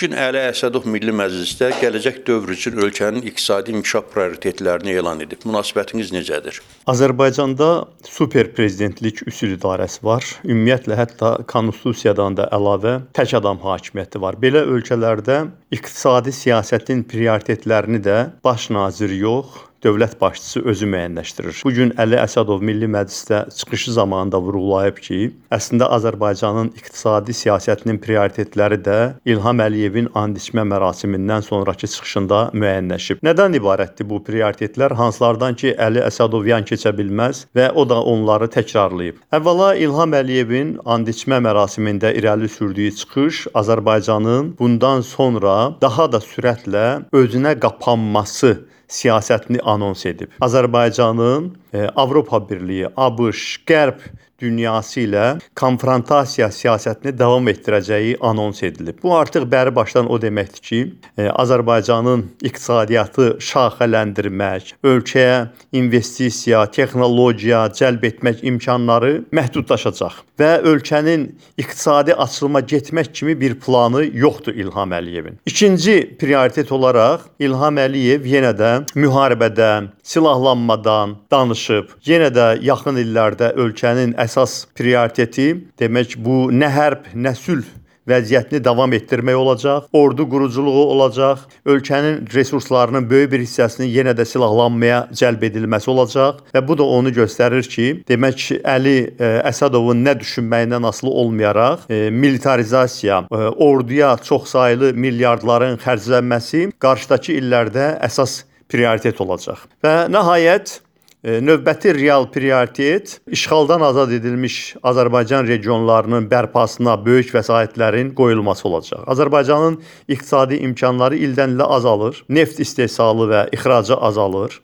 gün Əli Əsədov Milli Məclisdə gələcək dövr üçün ölkənin iqtisadi inkişaf prioritetlərini elan edib. Münasibətiniz necədir? Azərbaycanda super prezidentlik üsul idarəsi var. Ümumiyyətlə hətta konstitusiyadan da əlavə tək adam hakimiyyəti var. Belə ölkələrdə iqtisadi siyasətin prioritetlərini də baş nazir yox, dövlət başçısı özü müəyyənləşdirir. Bu gün Əli Əsədov Milli Məclisdə çıxışı zamanında vurğulayıb ki, əslində Azərbaycanın iqtisadi siyasətinin prioritetləri də İlham Əliyevin and içmə mərasimindən sonrakı çıxışında müəyyənləşib. Nədən ibarətdir bu prioritetlər? Hanslardan ki, Əli Əsədov yan keçə bilməz və o da onları təkrarlayıb. Əvvəla İlham Əliyevin and içmə mərasimində irəli sürdüyü çıxış Azərbaycanın bundan sonra daha da sürətlə özünə qapanması siyasətini anons edib. Azərbaycanın Avropa Birliyi, ABŞ, Qərb dünyası ilə konfrontasiya siyasətini davam etdirəcəyi anons edilib. Bu artıq bəri başdan o deməkdir ki, e, Azərbaycanın iqtisadiyyatı şaxələndirmək, ölkəyə investisiya, texnologiya cəlb etmək imkanları məhdudlaşacaq və ölkənin iqtisadi açılıma getmək kimi bir planı yoxdur İlham Əliyevin. İkinci prioritet olaraq İlham Əliyev yenə də müharibədən, silahlanmadan danışıb. Yenə də yaxın illərdə ölkənin əsas prioriteti demək bu nə hərb, nə sülh vəziyyətini davam etdirmək olacaq, ordu quruculuğu olacaq, ölkənin resurslarının böyük bir hissəsinin yenə də silahlanmaya cəlb edilməsi olacaq və bu da onu göstərir ki, demək Əli e, Əsədovun nə düşünməyindən asılı olmayaraq e, militarizasiya, e, orduya çoxsaylı milyardların xərclənməsi qarşıdakı illərdə əsas prioritet olacaq. Və nəhayət Növbəti real prioritet işğaldan azad edilmiş Azərbaycan regionlarının bərpasına böyük vəsaitlərin qoyulması olacaq. Azərbaycanın iqtisadi imkanları ildən-ilə azalır. Neft istehsalı və ixracı azalır.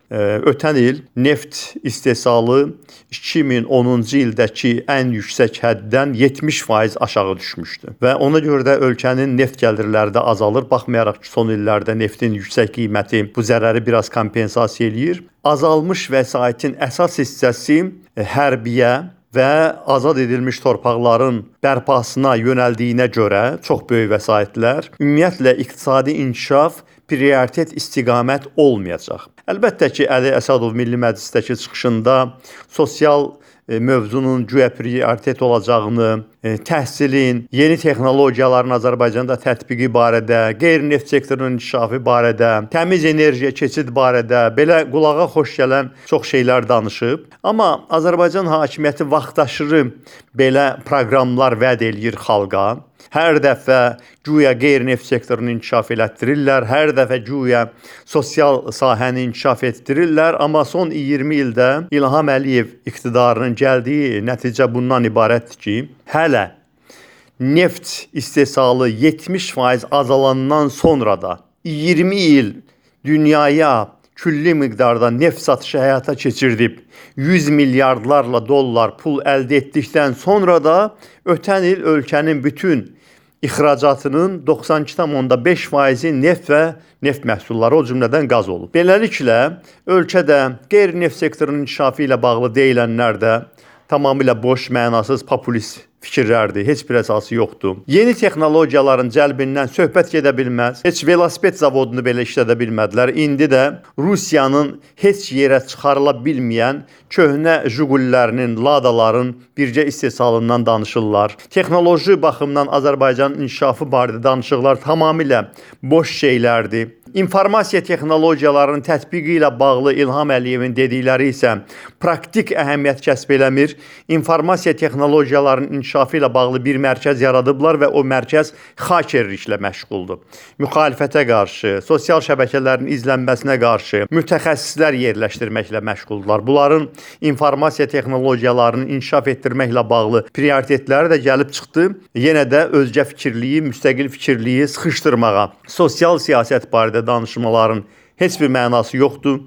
Ötən il neft istehsalı 2010-cu ildəki ən yüksək həddən 70% aşağı düşmüşdü və ona görə də ölkənin neft gəlirləri də azalır. Baxmayaraq ki, son illərdə neftin yüksək qiyməti bu zərəri biraz kompensasiya eləyir azalmış vəsaitin əsas hissəsi e, hərbiyə və azad edilmiş torpaqların bərpasına yönəldiyinə görə çox böyük vəsaitlər ümumiyyətlə iqtisadi inkişaf prioritet istiqamət olmayacaq. Əlbəttə ki, Əli Əsədov Milli Məclisdəki çıxışında sosial mövzunun güya prioritet olacağını, e, təhsilin, yeni texnologiyaların Azərbaycanda tətbiqi barədə, qeyri-neft sektorunun inkişafı barədə, təmiz enerjiyə keçid barədə belə qulağa xoş gələn çox şeylər danışıb. Amma Azərbaycan hakimiyyəti vaxtaşırı belə proqramlar vəd eləyir xalqa. Hər dəfə güya qeyri-neft sektorunu inkişaf elətdirirlər, hər dəfə güya sosial sahəni inkişaf etdirirlər, amma son 20 ildə İlham Əliyev iqtidarının gəldiyi nəticə bundan ibarətdir ki, hələ neft istehsalı 70% azalandan sonra da 20 il dünyaya külli miqdarda neft satışı həyata keçirdib 100 milyardlarla dollar pul əldə etdikdən sonra da ötən il ölkənin bütün ixracatının 92,5%-i neft və neft məhsulları, o cümlədən qaz olub. Beləliklə, ölkədə qeyri-neft sektorunun inkişafı ilə bağlı deyilənlər də tamamilə boş, mənasız, populist fikirlərdir. Heç bir əsası yoxdur. Yeni texnologiyaların cəlbindən söhbət gedə bilməz. Heç velosiped zavodunu belə işlədə bilmədilər. İndi də Rusiyanın heç yerə çıxarıla bilməyən köhnə Jigullərinin, Ladaların birgə istehsalından danışırlar. Texnoloji baxımdan Azərbaycanın inkişafı barədə danışıqlar tamamilə boş şeylərdir. İnformasiya texnologiyalarının tətbiqi ilə bağlı İlham Əliyevin dedikləri isə praktik əhəmiyyət kəsb eləmir. İnformasiya texnologiyalarının inkişafı ilə bağlı bir mərkəz yaradıblar və o mərkəz xakerliklə məşğuldur. Müxalifətə qarşı, sosial şəbəkələrin izlənməsinə qarşı mütəxəssislər yerləşdirməklə məşğuldurlar. Bunların informasiya texnologiyalarını inkişaf etdirməklə bağlı prioritetləri də gəlib çıxdı. Yenə də özgə fikirliyi, müstəqil fikirliyi sıxışdırmağa, sosial siyasət barədə danışmaların heç bir mənası yoxdur.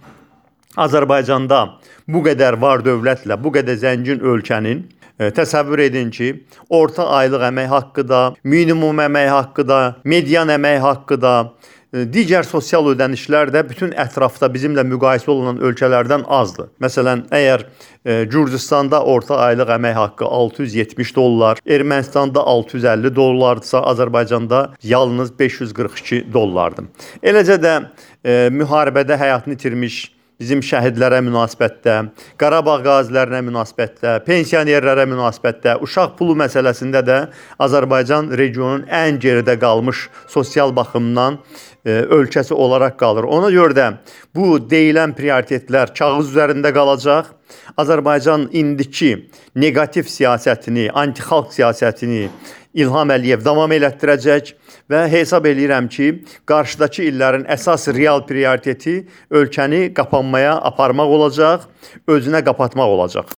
Azərbaycanda bu qədər var dövlətlə, bu qədər zəngin ölkənin təsəvvür edin ki, orta aylıq əmək haqqı da, minimum əmək haqqı da, median əmək haqqı da, e, digər sosial ödənişlər də bütün ətrafda bizimlə müqayisə olunan ölkələrdən azdır. Məsələn, əgər e, Gürcüstanda orta aylıq əmək haqqı 670 dollar, Ermənistanda 650 dollardırsa, Azərbaycanda yalnız 542 dollardır. Eləcə də e, müharibədə həyatını itirmiş bizim şəhidlərə münasibətdə, Qarabağ qazilərinə münasibətdə, pensionerlərə münasibətdə, uşaq pulu məsələsində də Azərbaycan regionun ən geridə qalmış sosial baxımdan e, ölkəsi olaraq qalır. Ona görə də bu deyilən prioritetlər kağız üzərində qalacaq. Azərbaycan indiki neqativ siyasətini, anti-xalq siyasətini İlham Əliyev davam elətdirəcək və hesab eləyirəm ki, qarşıdakı illərin əsas real prioriteti ölkəni qapanmaya aparmaq olacaq, özünə qapatmaq olacaq.